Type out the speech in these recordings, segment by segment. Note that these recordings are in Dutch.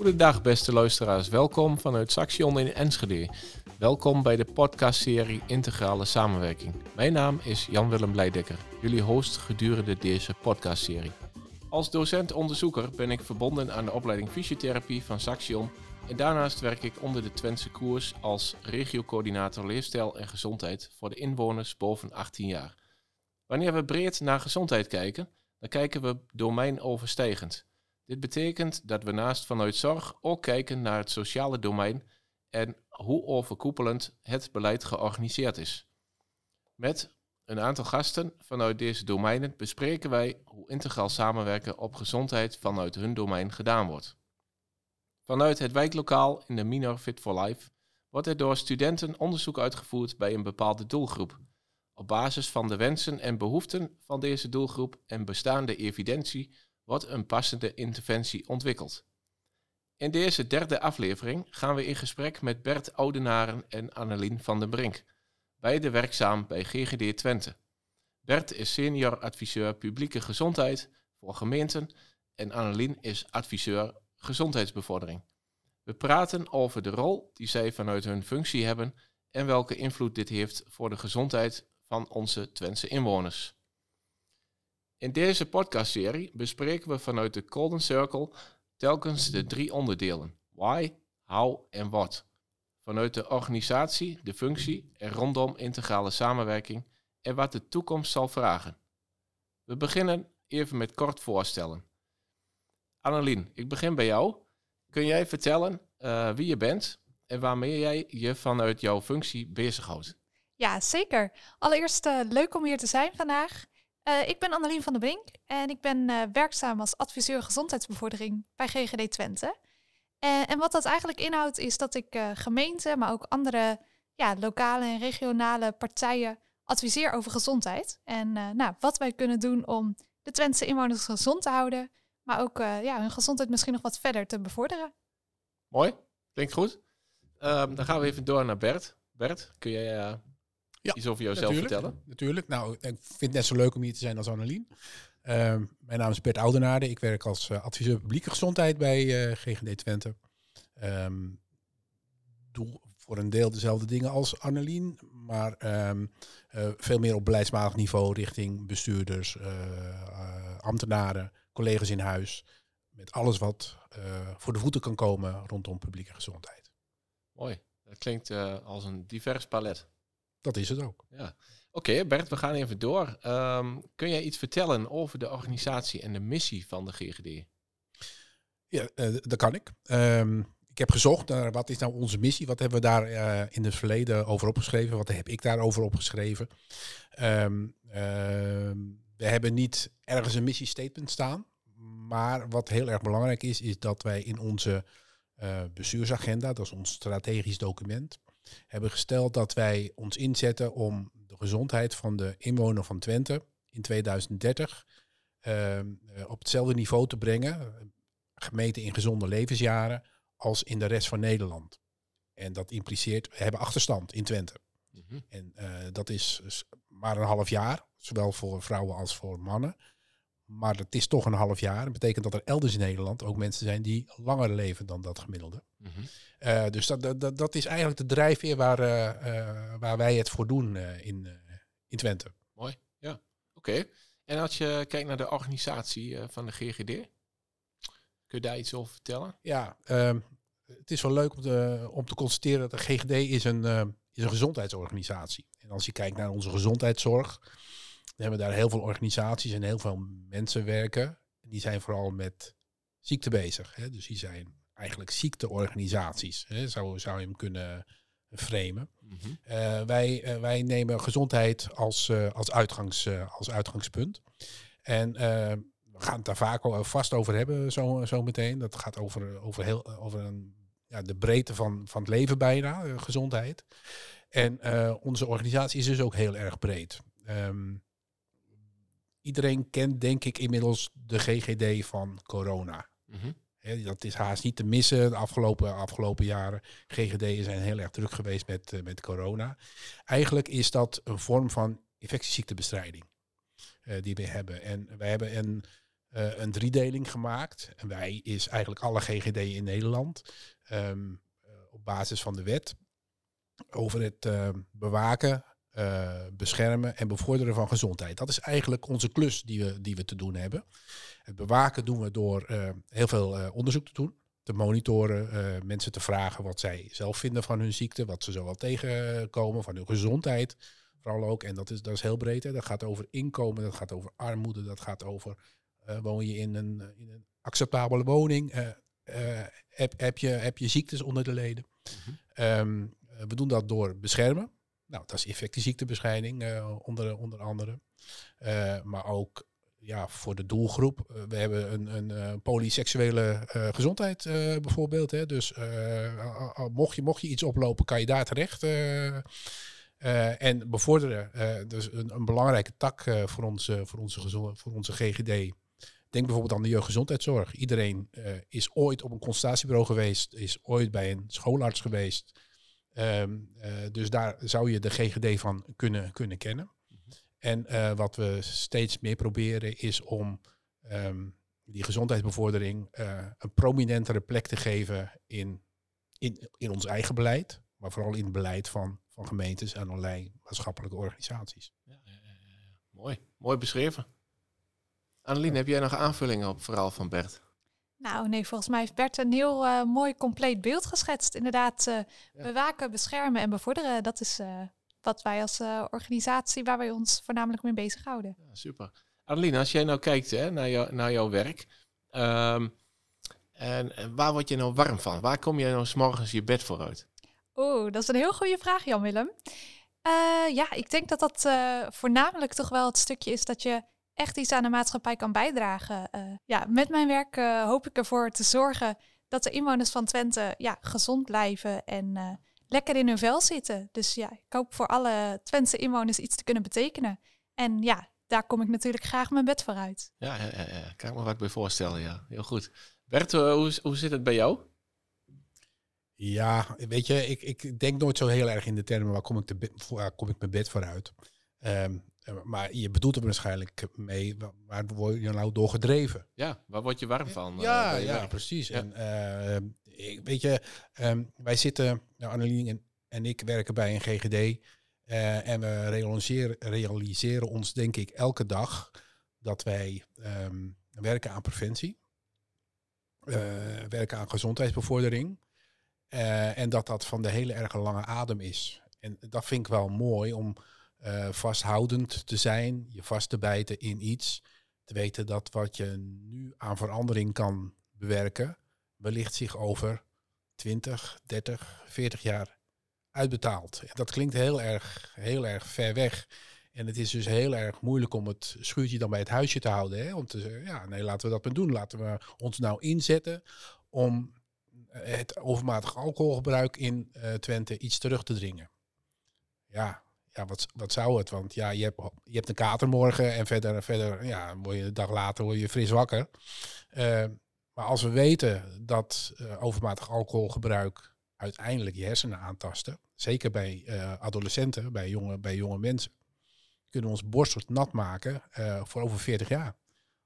Goedendag beste luisteraars, welkom vanuit Saxion in Enschede. Welkom bij de podcastserie Integrale Samenwerking. Mijn naam is Jan-Willem Blijdekker, jullie host gedurende deze podcastserie. Als docent-onderzoeker ben ik verbonden aan de opleiding fysiotherapie van Saxion en daarnaast werk ik onder de Twentse koers als regiocoördinator leefstijl en gezondheid voor de inwoners boven 18 jaar. Wanneer we breed naar gezondheid kijken, dan kijken we domeinoverstijgend. Dit betekent dat we naast vanuit zorg ook kijken naar het sociale domein en hoe overkoepelend het beleid georganiseerd is. Met een aantal gasten vanuit deze domeinen bespreken wij hoe integraal samenwerken op gezondheid vanuit hun domein gedaan wordt. Vanuit het wijklokaal in de Minor Fit for Life wordt er door studenten onderzoek uitgevoerd bij een bepaalde doelgroep. Op basis van de wensen en behoeften van deze doelgroep en bestaande evidentie wordt een passende interventie ontwikkeld. In deze derde aflevering gaan we in gesprek met Bert Oudenaren en Annelien van den Brink, beide werkzaam bij GGD Twente. Bert is senior adviseur publieke gezondheid voor gemeenten en Annelien is adviseur gezondheidsbevordering. We praten over de rol die zij vanuit hun functie hebben en welke invloed dit heeft voor de gezondheid van onze Twentse inwoners. In deze podcastserie bespreken we vanuit de Golden Circle telkens de drie onderdelen: why, how en what. Vanuit de organisatie, de functie en rondom integrale samenwerking en wat de toekomst zal vragen. We beginnen even met kort voorstellen. Annelien, ik begin bij jou. Kun jij vertellen uh, wie je bent en waarmee jij je vanuit jouw functie bezighoudt? Ja, zeker. Allereerst uh, leuk om hier te zijn vandaag. Uh, ik ben Annelien van der Brink en ik ben uh, werkzaam als adviseur gezondheidsbevordering bij GGD Twente. En, en wat dat eigenlijk inhoudt is dat ik gemeenten, maar ook andere ja, lokale en regionale partijen adviseer over gezondheid. En nou, wat wij kunnen doen om de Twentse inwoners gezond te houden, maar ook ja, hun gezondheid misschien nog wat verder te bevorderen. Mooi, klinkt goed. Um, dan gaan we even door naar Bert. Bert, kun jij ja, iets over jezelf vertellen? Natuurlijk. Nou, ik vind het net zo leuk om hier te zijn als Annelien. Uh, mijn naam is Bert Oudenaarde. Ik werk als uh, adviseur publieke gezondheid bij uh, GGD Twente. Um, doe voor een deel dezelfde dingen als Annelien, maar um, veel meer op beleidsmatig niveau richting bestuurders, ambtenaren, collega's in huis. Met alles wat voor de voeten kan komen rondom publieke gezondheid. Mooi. Dat klinkt als een divers palet. Dat is het ook. Ja. Oké, Bert, we gaan even door. Um, kun jij iets vertellen over de organisatie en de missie van de GGD? Ja, uh, dat kan ik. Um, ik heb gezocht naar wat is nou onze missie. Wat hebben we daar uh, in het verleden over opgeschreven? Wat heb ik daarover opgeschreven? Um, we hebben niet ergens een missiestatement staan. Maar wat heel erg belangrijk is, is dat wij in onze uh, bestuursagenda, dat is ons strategisch document, hebben gesteld dat wij ons inzetten om de gezondheid van de inwoner van Twente in 2030 uh, ehm, op hetzelfde niveau te brengen, gemeten in gezonde levensjaren, als in de rest van Nederland. En dat impliceert, we hebben achterstand in Twente. Mm En uh, dat is maar een half jaar, zowel voor vrouwen als voor mannen. Maar dat is toch een half jaar. Dat betekent dat er elders in Nederland ook mensen zijn die langer leven dan dat gemiddelde. Mm -hmm. dus dat, dat, dat is eigenlijk de drijfveer waar, uh, waar wij het voor doen in, in Twente. Mooi, ja. Oké. En als je kijkt naar de organisatie van de GGD, kun je daar iets over vertellen? Ja, uh, het is wel leuk om te, om te constateren dat de GGD is een, is een gezondheidsorganisatie. En als je kijkt naar onze gezondheidszorg, hebben daar heel veel organisaties en heel veel mensen werken. Die zijn vooral met ziekte bezig. Hè? Dus die zijn eigenlijk ziekteorganisaties. Hè? Zo zou je hem kunnen framen. Mm uh, wij, uh, wij nemen gezondheid als, uh, als, uitgangs, als uitgangspunt. En we gaan het daar vaak al vast over hebben, zo, zo meteen. Dat gaat over, over, heel, over een, ja, de breedte van, van het leven bijna, gezondheid. En onze organisatie is dus ook heel erg breed. Um, iedereen kent denk ik inmiddels de GGD van corona. Mm dat is haast niet te missen de afgelopen, afgelopen jaren. GGD'en zijn heel erg druk geweest met, uh, met corona. Eigenlijk is dat een vorm van infectieziektebestrijding uh, die we hebben. En wij hebben een, eh, een driedeling gemaakt. En wij is eigenlijk alle GGD in Nederland ehm, eh, op basis van de wet over het bewaken, eh, beschermen en bevorderen van gezondheid. Dat is eigenlijk onze klus die we, die we te doen hebben. Het bewaken doen we door eh, heel veel eh, onderzoek te doen. Te monitoren, mensen te vragen wat zij zelf vinden van hun ziekte, wat ze zo wel tegenkomen, van hun gezondheid. Vooral ook, en dat is, dat is heel breed, hè. dat gaat over inkomen, dat gaat over armoede, dat gaat over woon je in een, in een acceptabele woning, heb, heb, je, heb je ziektes onder de leden. Mhm. Ehm, eh, we doen dat door beschermen. Nou, dat is infectieziektebestrijding eh, onder, onder andere. Eh, maar ook ja, voor de doelgroep. Eh, we hebben een, een polyseksuele gezondheid bijvoorbeeld. Hè. Dus mocht, je, mocht je iets oplopen, kan je daar terecht. en bevorderen. dus een, een belangrijke tak voor, onze, voor, onze gezond, voor onze GGD. Denk bijvoorbeeld aan de jeugdgezondheidszorg. Iedereen is ooit op een consultatiebureau geweest, is ooit bij een schoolarts geweest. Ehm, eh, dus daar zou je de GGD van kunnen, kunnen kennen. En eh, wat we steeds meer proberen is om ehm, die gezondheidsbevordering eh, een prominentere plek te geven in, in, in ons eigen beleid, maar vooral in het beleid van, van gemeentes en allerlei maatschappelijke organisaties. Ja, ja, ja, ja. Mooi, mooi beschreven. Annelien, heb jij nog aanvullingen op het verhaal van Bert? Nou, nee, volgens mij heeft Bert een heel eh, mooi compleet beeld geschetst. Inderdaad, eh, Ja. bewaken, beschermen en bevorderen. Dat is eh, wat wij als organisatie, waar wij ons voornamelijk mee bezighouden. Ja, super. Annelien, als jij nou kijkt hè, naar, jou, naar jouw werk, ehm, en, en waar word je nou warm van? Waar kom jij nou s'morgens je bed voor uit? Oeh, dat is een heel goede vraag, Jan-Willem. Ja, ik denk dat dat voornamelijk toch wel het stukje is dat je echt iets aan de maatschappij kan bijdragen. Eh, ja, met mijn werk eh, hoop ik ervoor te zorgen dat de inwoners van Twente ja, gezond blijven en eh, lekker in hun vel zitten. Dus ja, ik hoop voor alle Twentse inwoners iets te kunnen betekenen. En ja, daar kom ik natuurlijk graag mijn bed voor uit. Ja, ja, ja, ja. kan ik me wat bij voorstellen, ja. Heel goed. Bert, hoe, hoe zit het bij jou? Ja, weet je, ik, ik denk nooit zo heel erg in de termen waar kom ik, voor- waar kom ik mijn bed voor uit. Ehm, eh, maar je bedoelt er waarschijnlijk mee, wa- waar word je nou door gedreven? Ja, waar word je warm van? eh, ja, ja, werk? precies. Ja. En eh, ik, weet je, ehm, wij zitten, nou, Annelien en, en ik werken bij een GGD. eh, en we realiseren, realiseren ons, denk ik, elke dag dat wij ehm, werken aan preventie. werken aan gezondheidsbevordering. en dat dat van de hele erge lange adem is. En dat vind ik wel mooi om eh, vasthoudend te zijn, je vast te bijten in iets te weten dat wat je nu aan verandering kan bewerken, wellicht zich over 20, 30, 40 jaar uitbetaalt. Dat klinkt heel erg, heel erg ver weg. En het is dus heel erg moeilijk om het schuurtje dan bij het huisje te houden. Hè? Om te zeggen, ja, nee, laten we dat maar doen. Laten we ons nou inzetten om eh, het overmatig alcoholgebruik in eh, Twente iets terug te dringen. Ja, ja wat, wat zou het? Want ja, je hebt, je hebt een kater morgen en verder, verder ja, word je een dag later word je fris wakker. Eh, maar als we weten dat eh, overmatig alcoholgebruik uiteindelijk je hersenen aantasten, zeker bij eh, adolescenten, bij jonge, bij jonge mensen, kunnen we ons borst nat maken voor over 40 jaar.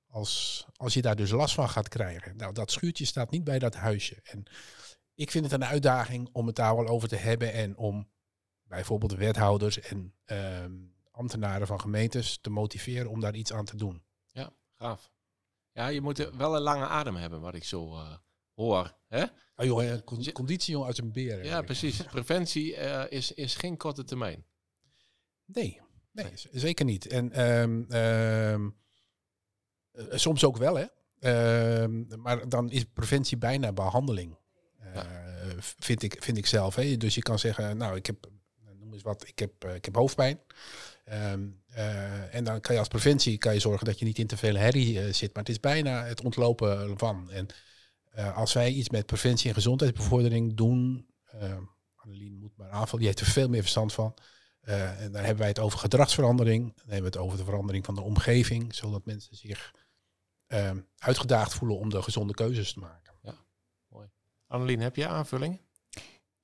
Als, als je daar dus last van gaat krijgen. Nou, dat schuurtje staat niet bij dat huisje. En ik vind het een uitdaging om het daar wel over te hebben en om bijvoorbeeld wethouders en ehm, ambtenaren van gemeentes te motiveren om daar iets aan te doen. Ja, gaaf. Ja, je moet wel een lange adem hebben, wat ik zo eh, hoor. Hè? Ah, joh, conditie jongen uit een beer. Ja, precies. Preventie eh, is, is geen korte termijn. Nee, nee, zeker niet. En ehm, eh, soms ook wel, hè. Maar dan is preventie bijna behandeling. Eh, vind, ik, vind ik zelf. Hè. Dus je kan zeggen, nou, ik heb, eens wat, ik heb, eh, ik heb hoofdpijn. Ehm, eh, en dan kan je als preventie kan je zorgen dat je niet in te veel herrie eh, zit. Maar het is bijna het ontlopen van. En als wij iets met preventie en gezondheidsbevordering doen, Annelien moet maar aanvallen, die heeft er veel meer verstand van. En dan hebben wij het over gedragsverandering. Dan hebben we het over de verandering van de omgeving, zodat mensen zich ehm, uitgedaagd voelen om de gezonde keuzes te maken. Annelien, heb je aanvullingen?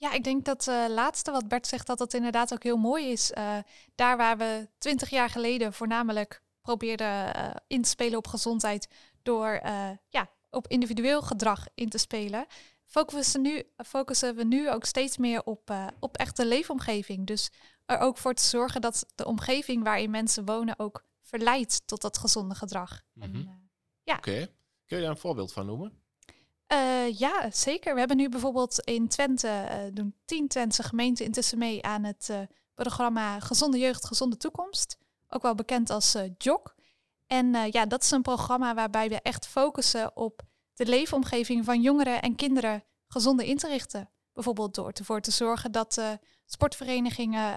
Ja, ik denk dat het laatste wat Bert zegt, dat dat inderdaad ook heel mooi is. Eh, daar waar we twintig jaar geleden voornamelijk probeerden uh, in te spelen op gezondheid door ja, op individueel gedrag in te spelen, focussen, nu, focussen we nu ook steeds meer op, op echte leefomgeving. Dus er ook voor te zorgen dat de omgeving waarin mensen wonen ook verleidt tot dat gezonde gedrag. Mhm. ja. Oké, kun je daar een voorbeeld van noemen? Uh, ja, zeker. We hebben nu bijvoorbeeld in Twente, uh, doen tien Twentse gemeenten intussen mee aan het uh, programma Gezonde Jeugd, Gezonde Toekomst. Ook wel bekend als JOK. En ja, dat is een programma waarbij we echt focussen op de leefomgeving van jongeren en kinderen gezonde in te richten. Bijvoorbeeld door ervoor te zorgen dat sportverenigingen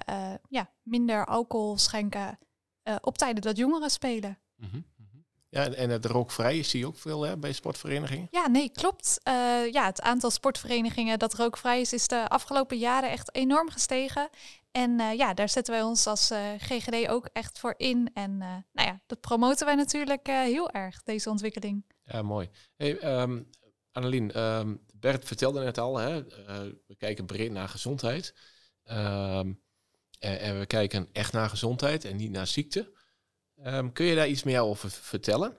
ja, minder alcohol schenken op tijden dat jongeren spelen. Mm ja, en het rookvrij zie je ook veel hè, bij sportverenigingen? Ja, nee, klopt. Uh, ja, het aantal sportverenigingen dat rookvrij is, is de afgelopen jaren echt enorm gestegen. En uh, ja, daar zetten wij ons als uh, eh, GGD ook echt voor in. En nou ja, dat promoten wij natuurlijk heel erg, deze ontwikkeling. Ja, mooi. Hey, um, Annelien, um, Bert vertelde net al, hè, we kijken breed naar gezondheid. Um, en, en we kijken echt naar gezondheid en niet naar ziekte. Um, kun je daar iets meer over vertellen?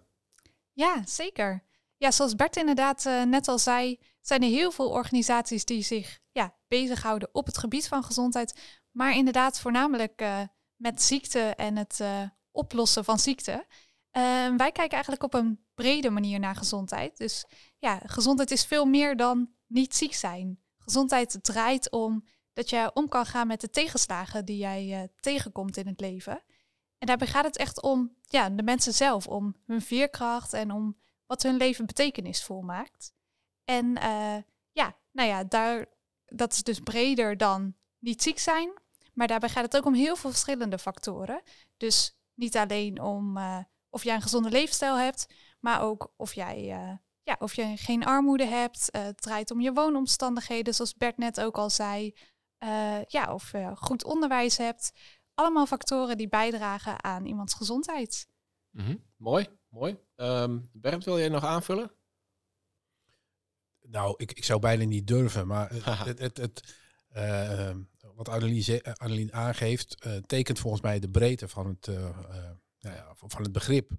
Ja, zeker. Ja, zoals Bert inderdaad uh, net al zei, zijn er heel veel organisaties die zich ja, bezighouden op het gebied van gezondheid, maar inderdaad voornamelijk uh, met ziekte en het uh, oplossen van ziekte. Ehm, wij kijken eigenlijk op een brede manier naar gezondheid. Dus ja, gezondheid is veel meer dan niet ziek zijn. Gezondheid draait om dat je om kan gaan met de tegenslagen die jij tegenkomt in het leven. En daarbij gaat het echt om ja, de mensen zelf, om hun veerkracht en om wat hun leven betekenisvol maakt. En uh, ja, nou ja, daar, dat is dus breder dan niet ziek zijn. Maar daarbij gaat het ook om heel veel verschillende factoren. Dus niet alleen om uh, of jij een gezonde leefstijl hebt, maar ook of jij uh, ja, of je geen armoede hebt. het draait om je woonomstandigheden, zoals Bert net ook al zei. ja, of je goed onderwijs hebt allemaal factoren die bijdragen aan iemands gezondheid. Mm Mooi, mooi. Um, Bernd, wil jij nog aanvullen? Nou, ik, ik zou bijna niet durven, maar het, het, het, uh, wat Annelien, aangeeft, uh, tekent volgens mij de breedte van het, uh, nou ja, van het begrip.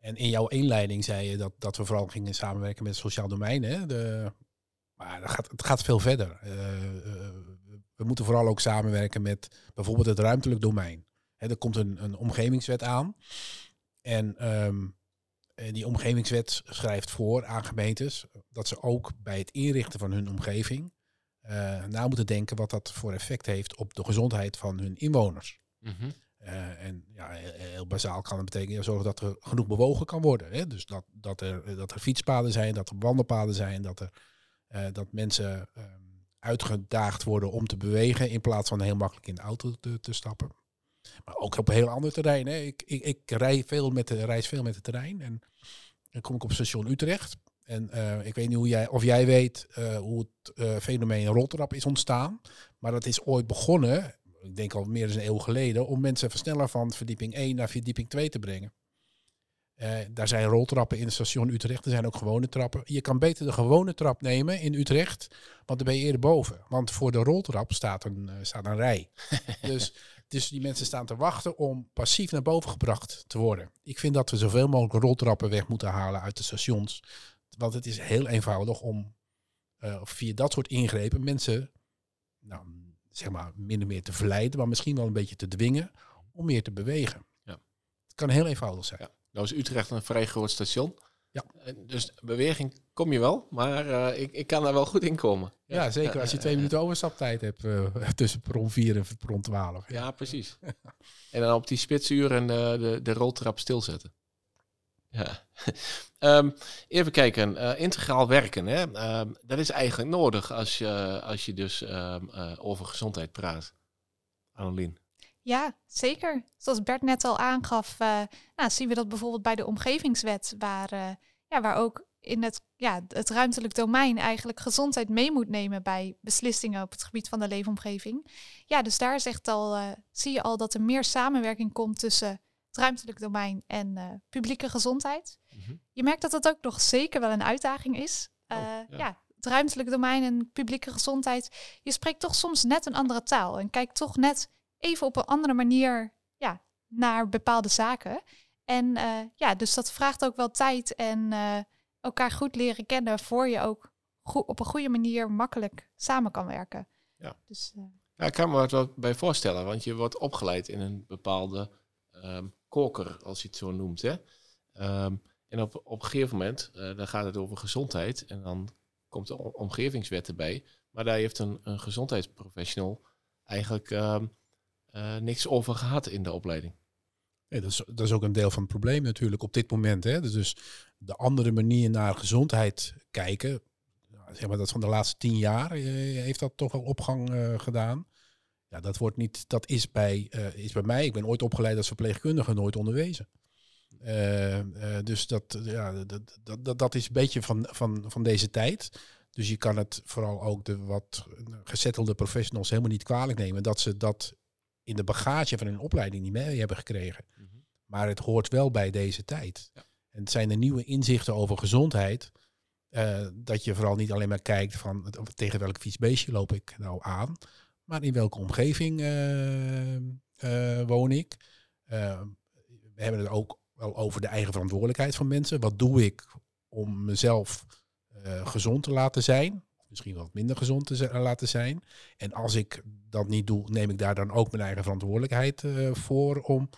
En in jouw inleiding zei je dat, dat we vooral gingen samenwerken met het sociaal domein. Hè? De, maar het gaat, het gaat veel verder we moeten vooral ook samenwerken met bijvoorbeeld het ruimtelijk domein. er komt een, een omgevingswet aan. En um, die omgevingswet schrijft voor aan gemeentes dat ze ook bij het inrichten van hun omgeving uh, na moeten denken wat dat voor effect heeft op de gezondheid van hun inwoners. Mm en ja, heel, bazaal kan het betekenen zorgen dat er genoeg bewogen kan worden. Hè? Dus dat, dat, er, dat er fietspaden zijn, dat er wandelpaden zijn, dat, er, uh, dat mensen ehm, uitgedaagd worden om te bewegen in plaats van heel makkelijk in de auto te, stappen. Maar ook op een heel ander terrein. Hè. Ik, ik, ik rij veel met reis veel met het terrein en dan kom ik op station Utrecht. En uh, ik weet niet hoe jij, of jij weet uh, hoe het uh, fenomeen roltrap is ontstaan. Maar dat is ooit begonnen, ik denk al meer dan een eeuw geleden, om mensen versneller van verdieping 1 naar verdieping 2 te brengen. Uh, daar zijn roltrappen in het station Utrecht. Er zijn ook gewone trappen. Je kan beter de gewone trap nemen in Utrecht, want dan ben je eerder boven. Want voor de roltrap staat een, uh, staat een rij. dus, dus die mensen staan te wachten om passief naar boven gebracht te worden. Ik vind dat we zoveel mogelijk roltrappen weg moeten halen uit de stations. Want het is heel eenvoudig om uh, via dat soort ingrepen mensen, nou, zeg maar, minder meer te verleiden, maar misschien wel een beetje te dwingen om meer te bewegen. Ja. Het kan heel eenvoudig zijn. Ja. Nou is Utrecht een vrij groot station. Ja. Dus beweging kom je wel, maar uh, ik, ik kan daar wel goed in komen. Ja, zeker als je twee minuten overstaptijd hebt uh, tussen perron 4 en perron 12. Ja, ja precies. en dan op die spitsuren uh, de, de roltrap stilzetten. Ja. um, even kijken, uh, integraal werken. Hè? Um, dat is eigenlijk nodig als je, als je dus um, over gezondheid praat. Annelien. Ja, zeker. Zoals Bert net al aangaf, uh, nou, zien we dat bijvoorbeeld bij de omgevingswet, waar, uh, ja, waar ook in het, ja, het ruimtelijk domein eigenlijk gezondheid mee moet nemen bij beslissingen op het gebied van de leefomgeving. Ja, dus daar echt al, uh, zie je al dat er meer samenwerking komt tussen het ruimtelijk domein en publieke gezondheid. Mhm. Je merkt dat dat ook nog zeker wel een uitdaging is. Oh, ja. ja. het ruimtelijk domein en publieke gezondheid. Je spreekt toch soms net een andere taal en kijkt toch net even op een andere manier ja, naar bepaalde zaken. En uh, ja, dus dat vraagt ook wel tijd en uh, elkaar goed leren kennen voor je ook op een goede manier makkelijk samen kan werken. Ja. Dus, uh... ja, ik kan me wat bij voorstellen, want je wordt opgeleid in een bepaalde um, koker, als je het zo noemt. Hè? Um, en op, op een gegeven moment, dan gaat het over gezondheid en dan komt de omgevingswet erbij. Maar daar heeft een, een gezondheidsprofessional eigenlijk um, niks over gehad in de opleiding. Dat, is, dat is ook een deel van het probleem natuurlijk op dit moment. Hè. Dus de andere manier naar gezondheid kijken, zeg maar dat van de laatste tien jaar eh, heeft dat toch wel opgang uh, gedaan. Ja, dat wordt niet, dat is bij, is bij mij. Ik ben ooit opgeleid als verpleegkundige, nooit onderwezen. dus dat, ja, dat, dat, dat is een beetje van, van, van deze tijd. Dus je kan het vooral ook de wat gezettelde professionals helemaal niet kwalijk nemen dat ze dat in de bagage van hun opleiding niet mee hebben gekregen. Mm -hmm. Maar het hoort wel bij deze tijd. Ja. En het zijn er nieuwe inzichten over gezondheid. Uh, dat je vooral niet alleen maar kijkt van tegen welk fietsbeestje loop ik nou aan. Maar in welke omgeving uh, uh, woon ik. we hebben het ook wel over de eigen verantwoordelijkheid van mensen. Wat doe ik om mezelf gezond te laten zijn? Misschien wat minder gezond te laten zijn. En als ik dat niet doe, neem ik daar dan ook mijn eigen verantwoordelijkheid uh, voor om,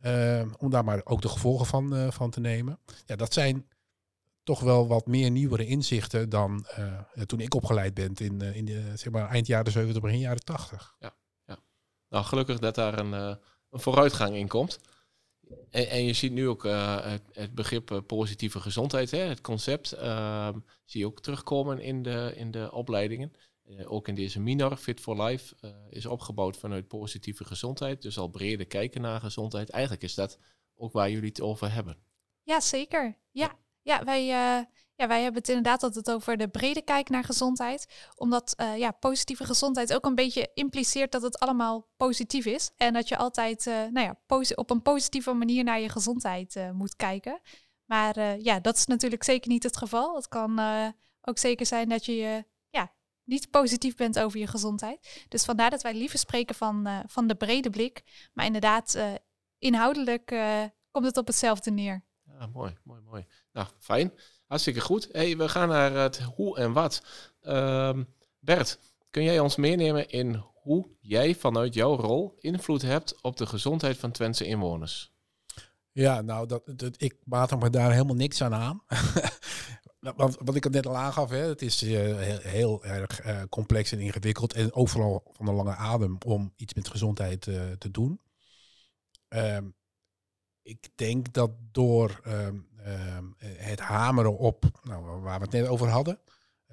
uh, om daar maar ook de gevolgen van, uh, van te nemen. Ja, dat zijn toch wel wat meer nieuwere inzichten dan toen ik opgeleid ben in, in de, zeg maar, eind jaren 70, begin jaren 80. Ja, ja. Nou, gelukkig dat daar een, een vooruitgang in komt. En, je ziet nu ook uh, het, begrip uh, positieve gezondheid, hè, het concept, uh, zie je ook terugkomen in de, in de opleidingen. Eh, ook in deze minor, Fit for Life, is opgebouwd vanuit positieve gezondheid. Dus al breder kijken naar gezondheid. Eigenlijk is dat ook waar jullie het over hebben. Ja, zeker. Ja, ja wij ja, wij hebben het inderdaad altijd over de brede kijk naar gezondheid. Omdat uh, ja, positieve gezondheid ook een beetje impliceert dat het allemaal positief is. En dat je altijd uh, nou ja, op een positieve manier naar je gezondheid uh, moet kijken. Maar ja, dat is natuurlijk zeker niet het geval. Het kan ook zeker zijn dat je ja, niet positief bent over je gezondheid. Dus vandaar dat wij liever spreken van, van de brede blik. Maar inderdaad, inhoudelijk komt het op hetzelfde neer. Ja, mooi, mooi, mooi. Nou, fijn. Hartstikke goed. We gaan naar het hoe en wat. Uh, Bert, kun jij ons meenemen in hoe jij vanuit jouw rol invloed hebt op de gezondheid van Twentse inwoners? Ja, nou, dat, dat, ik maat me daar helemaal niks aan aan. Want wat ik het net al aangaf, hè, het is uh, heel, heel, erg uh, complex en ingewikkeld. En overal van een lange adem om iets met gezondheid uh, te doen. Um, ik denk dat door uh, het hameren op, nou, waar we het net over hadden,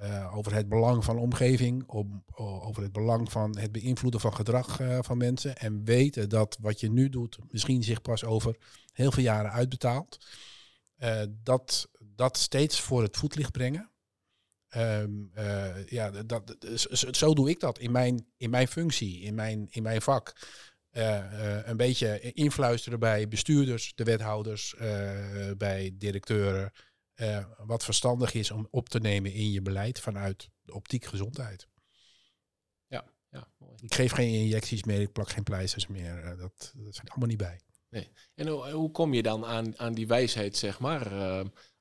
uh, over het belang van omgeving, om, over het belang van het beïnvloeden van gedrag uh, van mensen en weten dat wat je nu doet misschien zich pas over heel veel jaren uitbetaalt, dat, dat steeds voor het voetlicht brengen. Um, ja, dat, zo doe ik dat in mijn, in mijn functie, in mijn, in mijn vak. Uh, een beetje influisteren bij bestuurders, de wethouders, uh, bij directeuren. wat verstandig is om op te nemen in je beleid vanuit de optiek gezondheid. Ja, ja mooi. Ik geef geen injecties meer, ik plak geen pleisters meer. dat, dat zit allemaal niet bij. Nee. En hoe, hoe kom je dan aan, aan die wijsheid, zeg maar,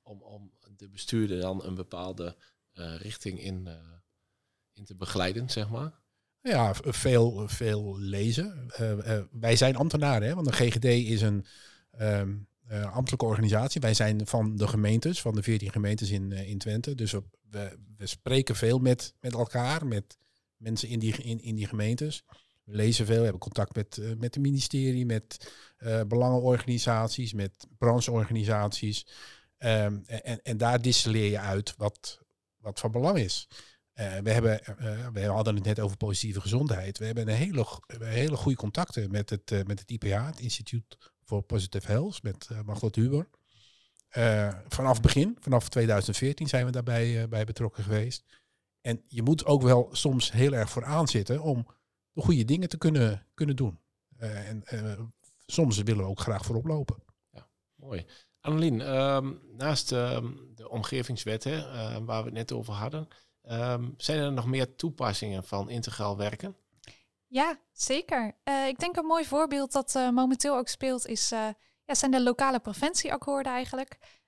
om, om de bestuurder dan een bepaalde richting in, in te begeleiden, zeg maar? Ja, veel, veel lezen. Uh, uh, wij zijn ambtenaren, hè, want de GGD is een um, uh, ambtelijke organisatie. Wij zijn van de gemeentes, van de 14 gemeentes in, in Twente. Dus we, we, spreken veel met, met elkaar, met mensen in die, in, in die gemeentes. We lezen veel, we hebben contact met, met het ministerie, met belangenorganisaties, met brancheorganisaties. Um, en, en daar distilleer je uit wat, wat van belang is. Uh, we, hebben, uh, we hadden het net over positieve gezondheid. We hebben een hele, hele goede contacten met het, uh, met het IPH, het Instituut for Positive Health, met uh, Margot Huber. vanaf begin, vanaf 2014 zijn we daarbij bij betrokken geweest. En je moet ook wel soms heel erg vooraan zitten om de goede dingen te kunnen, kunnen doen. en soms willen we ook graag voorop lopen. Ja, mooi. Annelien, um, naast um, de omgevingswet, hè, waar we het net over hadden, Um, zijn er nog meer toepassingen van integraal werken? Ja, zeker. Uh, ik denk een mooi voorbeeld dat uh, momenteel ook speelt is uh, ja, zijn de lokale preventieakkoorden eigenlijk.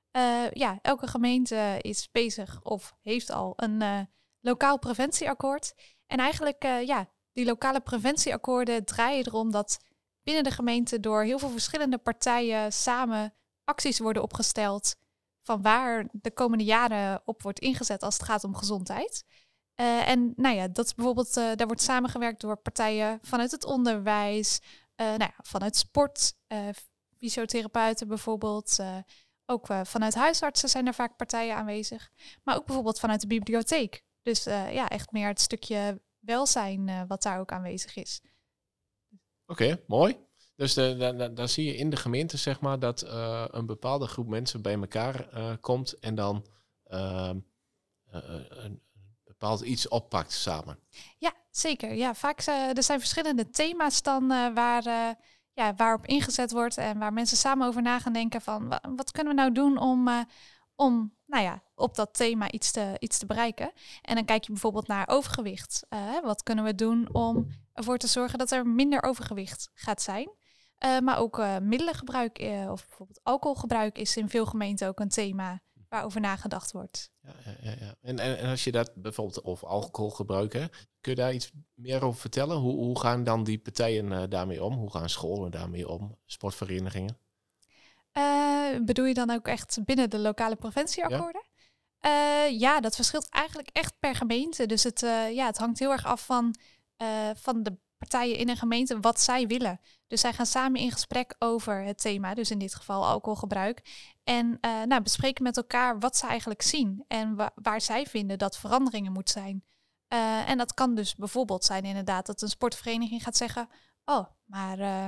Ja, elke gemeente is bezig of heeft al een lokaal preventieakkoord. En eigenlijk, ja, die lokale preventieakkoorden draaien erom dat binnen de gemeente door heel veel verschillende partijen samen acties worden opgesteld van waar de komende jaren op wordt ingezet als het gaat om gezondheid. Uh, en nou ja, dat bijvoorbeeld, uh, daar wordt samengewerkt door partijen vanuit het onderwijs, uh, nou ja, vanuit sport, fysiotherapeuten bijvoorbeeld. ook vanuit huisartsen zijn er vaak partijen aanwezig. Maar ook bijvoorbeeld vanuit de bibliotheek. Dus ja, echt meer het stukje welzijn wat daar ook aanwezig is. Oké, mooi. Dus dan zie je in de gemeente, zeg maar, dat uh, een bepaalde groep mensen bij elkaar uh, komt en dan uh, een bepaald iets oppakt samen. Ja, zeker. Ja, vaak er zijn verschillende thema's dan waar, ja, waarop ingezet wordt en waar mensen samen over na gaan denken van wat kunnen we nou doen om, om nou ja, op dat thema iets te, iets te bereiken. En dan kijk je bijvoorbeeld naar overgewicht. wat kunnen we doen om ervoor te zorgen dat er minder overgewicht gaat zijn? Uh, maar ook uh, middelengebruik uh, of bijvoorbeeld alcoholgebruik is in veel gemeenten ook een thema waarover nagedacht wordt. Ja, ja, ja. En, en, en als je dat bijvoorbeeld over alcoholgebruik, hè, kun je daar iets meer over vertellen? Hoe, hoe gaan dan die partijen daarmee om? Hoe gaan scholen daarmee om? Sportverenigingen? bedoel je dan ook echt binnen de lokale preventieakkoorden? Ja, ja dat verschilt eigenlijk echt per gemeente. Dus het, ja, het hangt heel erg af van, van de partijen in een gemeente wat zij willen. Dus zij gaan samen in gesprek over het thema, dus in dit geval alcoholgebruik. En uh, nou, bespreken met elkaar wat ze eigenlijk zien en wa waar zij vinden dat veranderingen moet zijn. Uh, en dat kan dus bijvoorbeeld zijn inderdaad dat een sportvereniging gaat zeggen, oh, maar uh,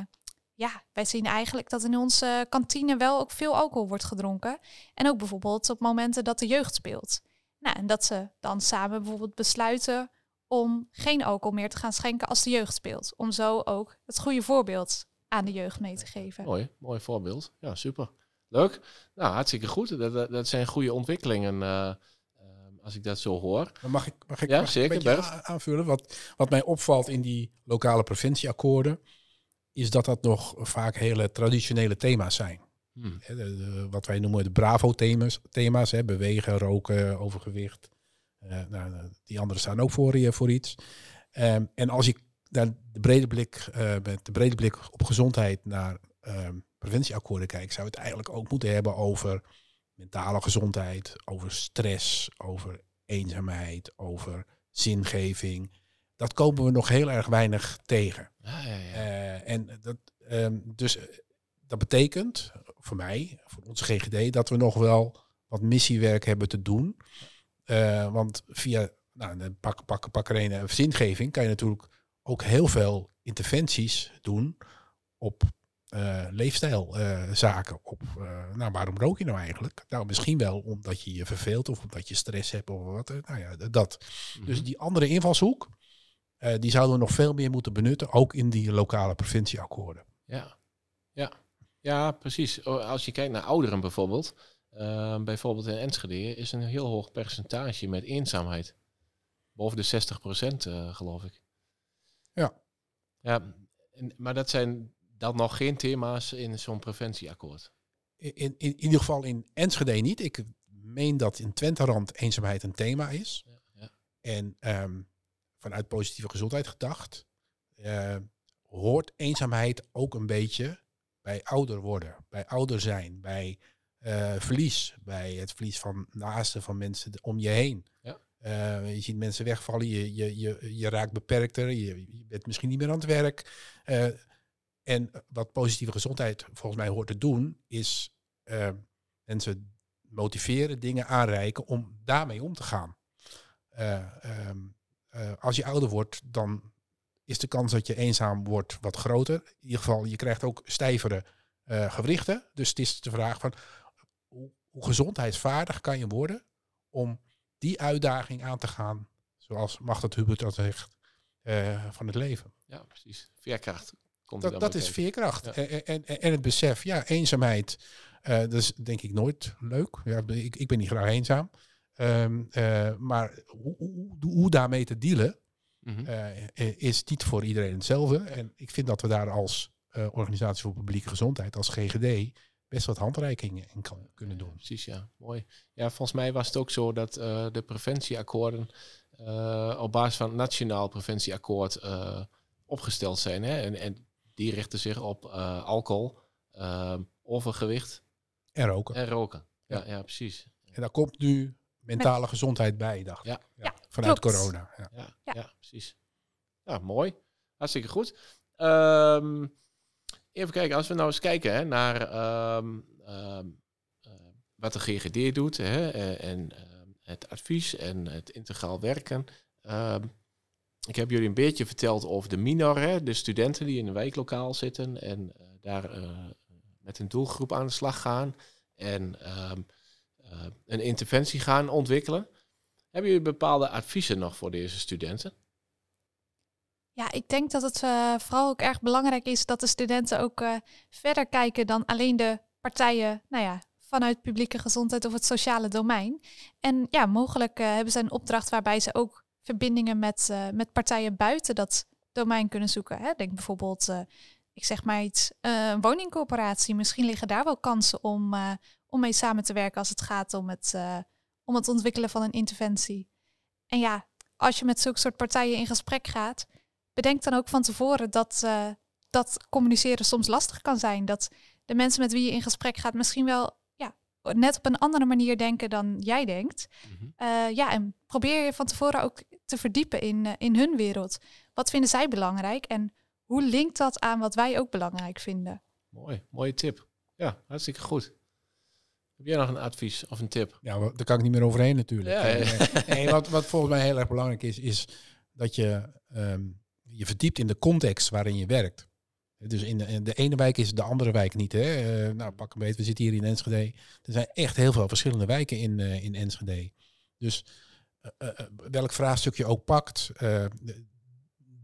ja, wij zien eigenlijk dat in onze kantine wel ook veel alcohol wordt gedronken. En ook bijvoorbeeld op momenten dat de jeugd speelt. Nou, en dat ze dan samen bijvoorbeeld besluiten om geen alcohol meer te gaan schenken als de jeugd speelt. Om zo ook het goede voorbeeld aan de jeugd mee te geven. Mooi, mooi voorbeeld. Ja, super. Leuk. Nou, hartstikke goed. Dat, dat, zijn goede ontwikkelingen uh, als ik dat zo hoor. mag ik, mag ik, ja, mag zeker, een beetje aanvullen? Wat, wat mij opvalt in die lokale preventieakkoorden, is dat dat nog vaak hele traditionele thema's zijn. Hmm. wat wij noemen de Bravo-thema's, thema's, hè, bewegen, roken, overgewicht, uh, nou, die anderen staan ook voor, je voor iets. Um, en als je naar de brede blik, uh, met de brede blik op gezondheid naar um, preventieakkoorden kijkt, zou het eigenlijk ook moeten hebben over mentale gezondheid, over stress, over eenzaamheid, over zingeving. Dat komen we nog heel erg weinig tegen. Ja, ja, ja. Uh, en dat, um, dus dat betekent voor mij, voor onze GGD, dat we nog wel wat missiewerk hebben te doen. Uh, want via nou, pak, pak, pak er een uh, zingeving kan je natuurlijk ook heel veel interventies doen op uh, leefstijlzaken. op, nou, waarom rook je nou eigenlijk? Nou, misschien wel omdat je je verveelt of omdat je stress hebt of wat. Nou ja, dat. Dus mhm. die andere invalshoek, die zouden we nog veel meer moeten benutten, ook in die lokale preventieakkoorden. Ja, ja. ja precies. Als je kijkt naar ouderen bijvoorbeeld, Ehm, bijvoorbeeld in Enschede is een heel hoog percentage met eenzaamheid. Boven de 60 procent, uh, geloof ik. Ja. Ja, en, maar dat zijn dan nog geen thema's in zo'n preventieakkoord. In, in, in, ieder geval in Enschede niet. Ik meen dat in Twenterand eenzaamheid een thema is. Ja, ja. En um, vanuit positieve gezondheid gedacht, uh, hoort eenzaamheid ook een beetje bij ouder worden, bij ouder zijn, bij uh, verlies. Bij het verlies van naasten, van mensen om je heen. Ja. Uh, je ziet mensen wegvallen, je, je, je, je raakt beperkter, je, je bent misschien niet meer aan het werk. Uh, en wat positieve gezondheid volgens mij hoort te doen, is mensen motiveren, dingen aanreiken om daarmee om te gaan. Um, als je ouder wordt, dan is de kans dat je eenzaam wordt wat groter. In ieder geval, je krijgt ook stijvere gewrichten. Dus het is de vraag van hoe gezondheidsvaardig kan je worden om die uitdaging aan te gaan, zoals Magda Hubert dat zegt, uh, van het leven. Ja, precies. Veerkracht. Komt dat dat is veerkracht. En, en, en, het besef, ja, eenzaamheid, uh, dat is denk ik nooit leuk. Ja, ik, ik ben niet graag eenzaam. Um, uh, maar hoe, hoe, hoe, daarmee te dealen, mm -hmm. is niet voor iedereen hetzelfde. En ik vind dat we daar als eh, Organisatie voor Publieke Gezondheid als GGD best wat handreikingen in kan kunnen doen. Precies, ja. Mooi. Ja, volgens mij was het ook zo dat eh, de preventieakkoorden eh, op basis van het Nationaal Preventieakkoord eh, opgesteld zijn. Hè? En, en die richten zich op eh, alcohol, ehm, overgewicht En roken. en roken. Ja, ja, precies. En daar komt nu mentale gezondheid bij, dacht ik. Ja. Ja, Vanuit klopt. corona. Ja. Ja, Ja. ja. precies. Ja, mooi. Hartstikke goed. Ehm, even kijken, als we nou eens kijken hè, naar ehm, ehm, eh, wat de GGD doet hè, eh, en ehm, het advies en het integraal werken. Ik heb jullie een beetje verteld over de minor, hè, de studenten die in een wijklokaal zitten en eh, daar met een doelgroep aan de slag gaan en een interventie gaan ontwikkelen. Hebben jullie bepaalde adviezen nog voor deze studenten? Ja, ik denk dat het eh, vooral ook erg belangrijk is dat de studenten ook eh, verder kijken dan alleen de partijen, nou ja, vanuit publieke gezondheid of het sociale domein. En ja, mogelijk eh, hebben ze een opdracht waarbij ze ook verbindingen met, met partijen buiten dat domein kunnen zoeken. Hè? Denk bijvoorbeeld, ik zeg maar iets, een woningcorporatie. Misschien liggen daar wel kansen om, om mee samen te werken als het gaat om het, om het ontwikkelen van een interventie. En ja, als je met zulke soort partijen in gesprek gaat, bedenk dan ook van tevoren dat, eh, dat communiceren soms lastig kan zijn. Dat de mensen met wie je in gesprek gaat misschien wel ja, net op een andere manier denken dan jij denkt. Eh, ja, en probeer je van tevoren ook te verdiepen in, eh, in hun wereld. Wat vinden zij belangrijk en hoe linkt dat aan wat wij ook belangrijk vinden? Mooi, mooie tip. Ja, hartstikke goed. Heb jij nog een advies of een tip? Ja, daar kan ik niet meer overheen natuurlijk. Ja, ja. Eh, nee, wat, wat volgens mij heel erg belangrijk is, is dat je ehm, je verdiept in de context waarin je werkt. Dus in de, de ene wijk is de andere wijk niet. Hè? Eh, nou, pak een beet, we zitten hier in Enschede. Er zijn echt heel veel verschillende wijken in, eh, in Enschede. Dus eh, welk vraagstuk je ook pakt, de,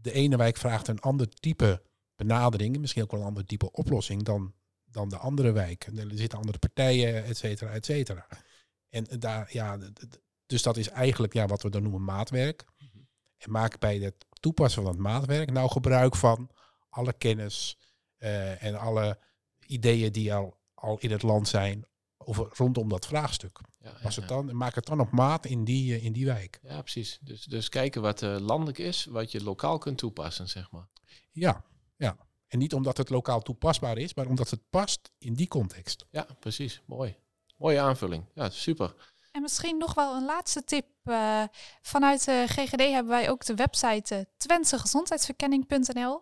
de ene wijk vraagt een ander type benadering, misschien ook wel een ander type oplossing dan, dan de andere wijk. Er zitten andere partijen, et cetera, et cetera. En daar, ja, dus dat is eigenlijk ja, wat we dan noemen maatwerk. En maak bij het toepassen van het maatwerk nou gebruik van alle kennis eh, en alle ideeën die al, al in het land zijn over, rondom dat vraagstuk. Ja, Pas ja, het ja. dan, maak het dan op maat in die, eh, in die wijk. Ja, precies. Dus, dus kijken wat eh, landelijk is, wat je lokaal kunt toepassen, zeg maar. Ja, ja. En niet omdat het lokaal toepasbaar is, maar omdat het past in die context. Ja, precies. Mooi. Mooie aanvulling. Ja, super. En misschien nog wel een laatste tip. Eh, vanuit de GGD hebben wij ook de website uh.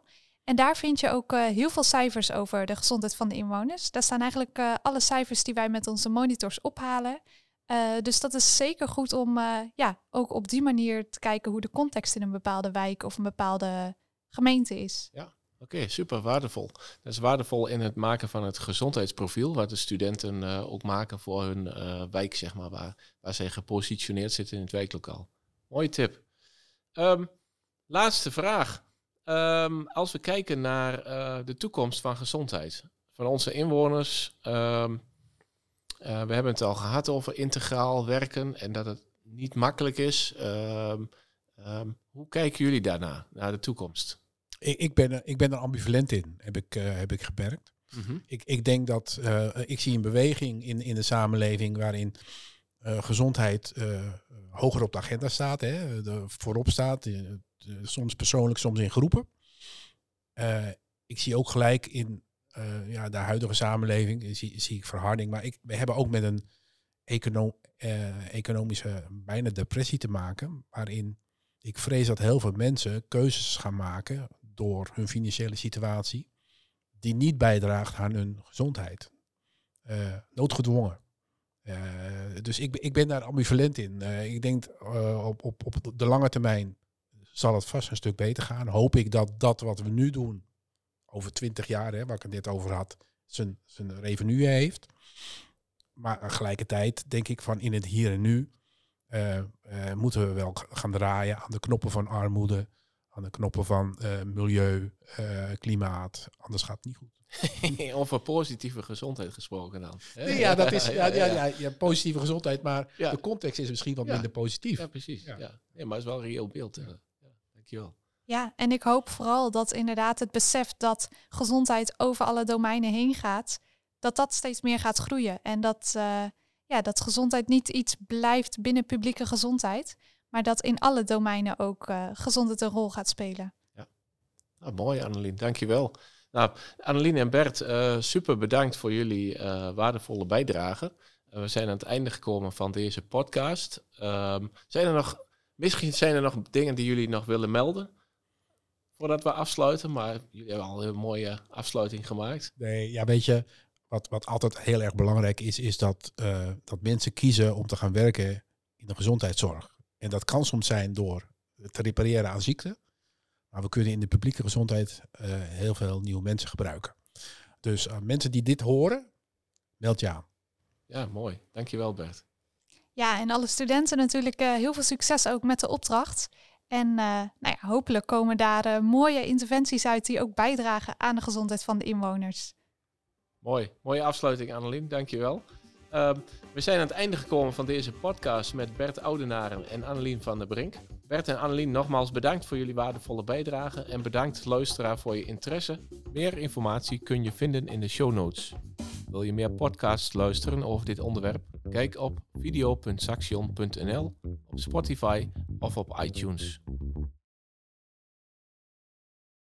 En daar vind je ook eh, heel veel cijfers over de gezondheid van de inwoners. Daar staan eigenlijk eh, alle cijfers die wij met onze monitors ophalen. Eh, dus dat is zeker goed om eh, ja, ook op die manier te kijken hoe de context in een bepaalde wijk of een bepaalde gemeente is. Oké, super waardevol. Dat is waardevol in het maken van het gezondheidsprofiel, wat de studenten eh, ook maken voor hun eh, wijk, zeg maar, waar, waar zij gepositioneerd zitten in het wijklokaal. Mooie tip. Ehm, laatste vraag. Ehm, als we kijken naar eh, de toekomst van gezondheid van onze inwoners. ehm, eh, we hebben het al gehad over integraal werken en dat het niet makkelijk is. Hoe kijken jullie daarna, naar de toekomst? Ik, ik, ben, er- ik ben er ambivalent in, heb ik, eh, heb ik gemerkt. Ik, ik denk dat eh, ik zie een beweging in, in de samenleving waarin eh, gezondheid hoger op de agenda staat, hè, de, voorop staat, soms persoonlijk, soms in groepen. Ik zie ook gelijk in ja, de huidige samenleving, zie, zie ik verharding, maar ik, we hebben ook met een econo economische bijna depressie te maken, waarin ik vrees dat heel veel mensen keuzes gaan maken door hun financiële situatie die niet bijdraagt aan hun gezondheid. Eh, noodgedwongen. Eh, dus ik, ik ben daar ambivalent in. Eh, ik denk op, op, op de lange termijn zal het vast een stuk beter gaan. Hoop ik dat dat wat we nu doen, over twintig jaar, hè, waar ik het net over had, zijn, zijn revenue heeft. Maar tegelijkertijd denk ik van in het hier en nu moeten we wel gaan draaien aan de knoppen van armoede, aan de knoppen van eh, milieu, eh, klimaat. Anders gaat het niet goed. Over positieve gezondheid gesproken dan. Nee, ja, dat is ja, ja, ja, ja, positieve gezondheid, maar Ja. de context is misschien wat Ja. minder positief. Ja, precies. Ja. Nee, maar het is wel een reëel beeld. eh. Ja, dankjewel. Ja, en ik hoop vooral dat inderdaad het besef dat gezondheid over alle domeinen heen gaat, dat dat steeds meer gaat groeien. En dat, uh, ja, dat gezondheid niet iets blijft binnen publieke gezondheid, maar dat in alle domeinen ook uh, gezondheid een rol gaat spelen. Ja, nou, mooi Annelien, dankjewel. Nou, Annelien en Bert, uh, super bedankt voor jullie waardevolle bijdrage. we zijn aan het einde gekomen van deze podcast. Um, zijn er nog, misschien zijn er nog dingen die jullie nog willen melden? voordat we afsluiten. Maar jullie hebben al een mooie afsluiting gemaakt. Nee, ja, weet je, wat, wat altijd heel erg belangrijk is, is dat, uh, dat mensen kiezen om te gaan werken in de gezondheidszorg. En dat kan soms zijn door te repareren aan ziekte. Maar we kunnen in de publieke gezondheid uh, heel veel nieuwe mensen gebruiken. Dus uh, mensen die dit horen, meld je aan. Ja, mooi. Dankjewel Bert. Ja, en alle studenten natuurlijk heel veel succes ook met de opdracht. En uh, nou ja, hopelijk komen daar uh, mooie interventies uit die ook bijdragen aan de gezondheid van de inwoners. Mooi, mooie afsluiting Annelien, dankjewel. Uh, we zijn aan het einde gekomen van deze podcast met Bert Oudenaren en Annelien van der Brink. Bert en Annelien, nogmaals bedankt voor jullie waardevolle bijdrage en bedankt luisteraar voor je interesse. Meer informatie kun je vinden in de show notes. Wil je meer podcasts luisteren over dit onderwerp? Kijk op video.saxion.nl, op Spotify of op iTunes.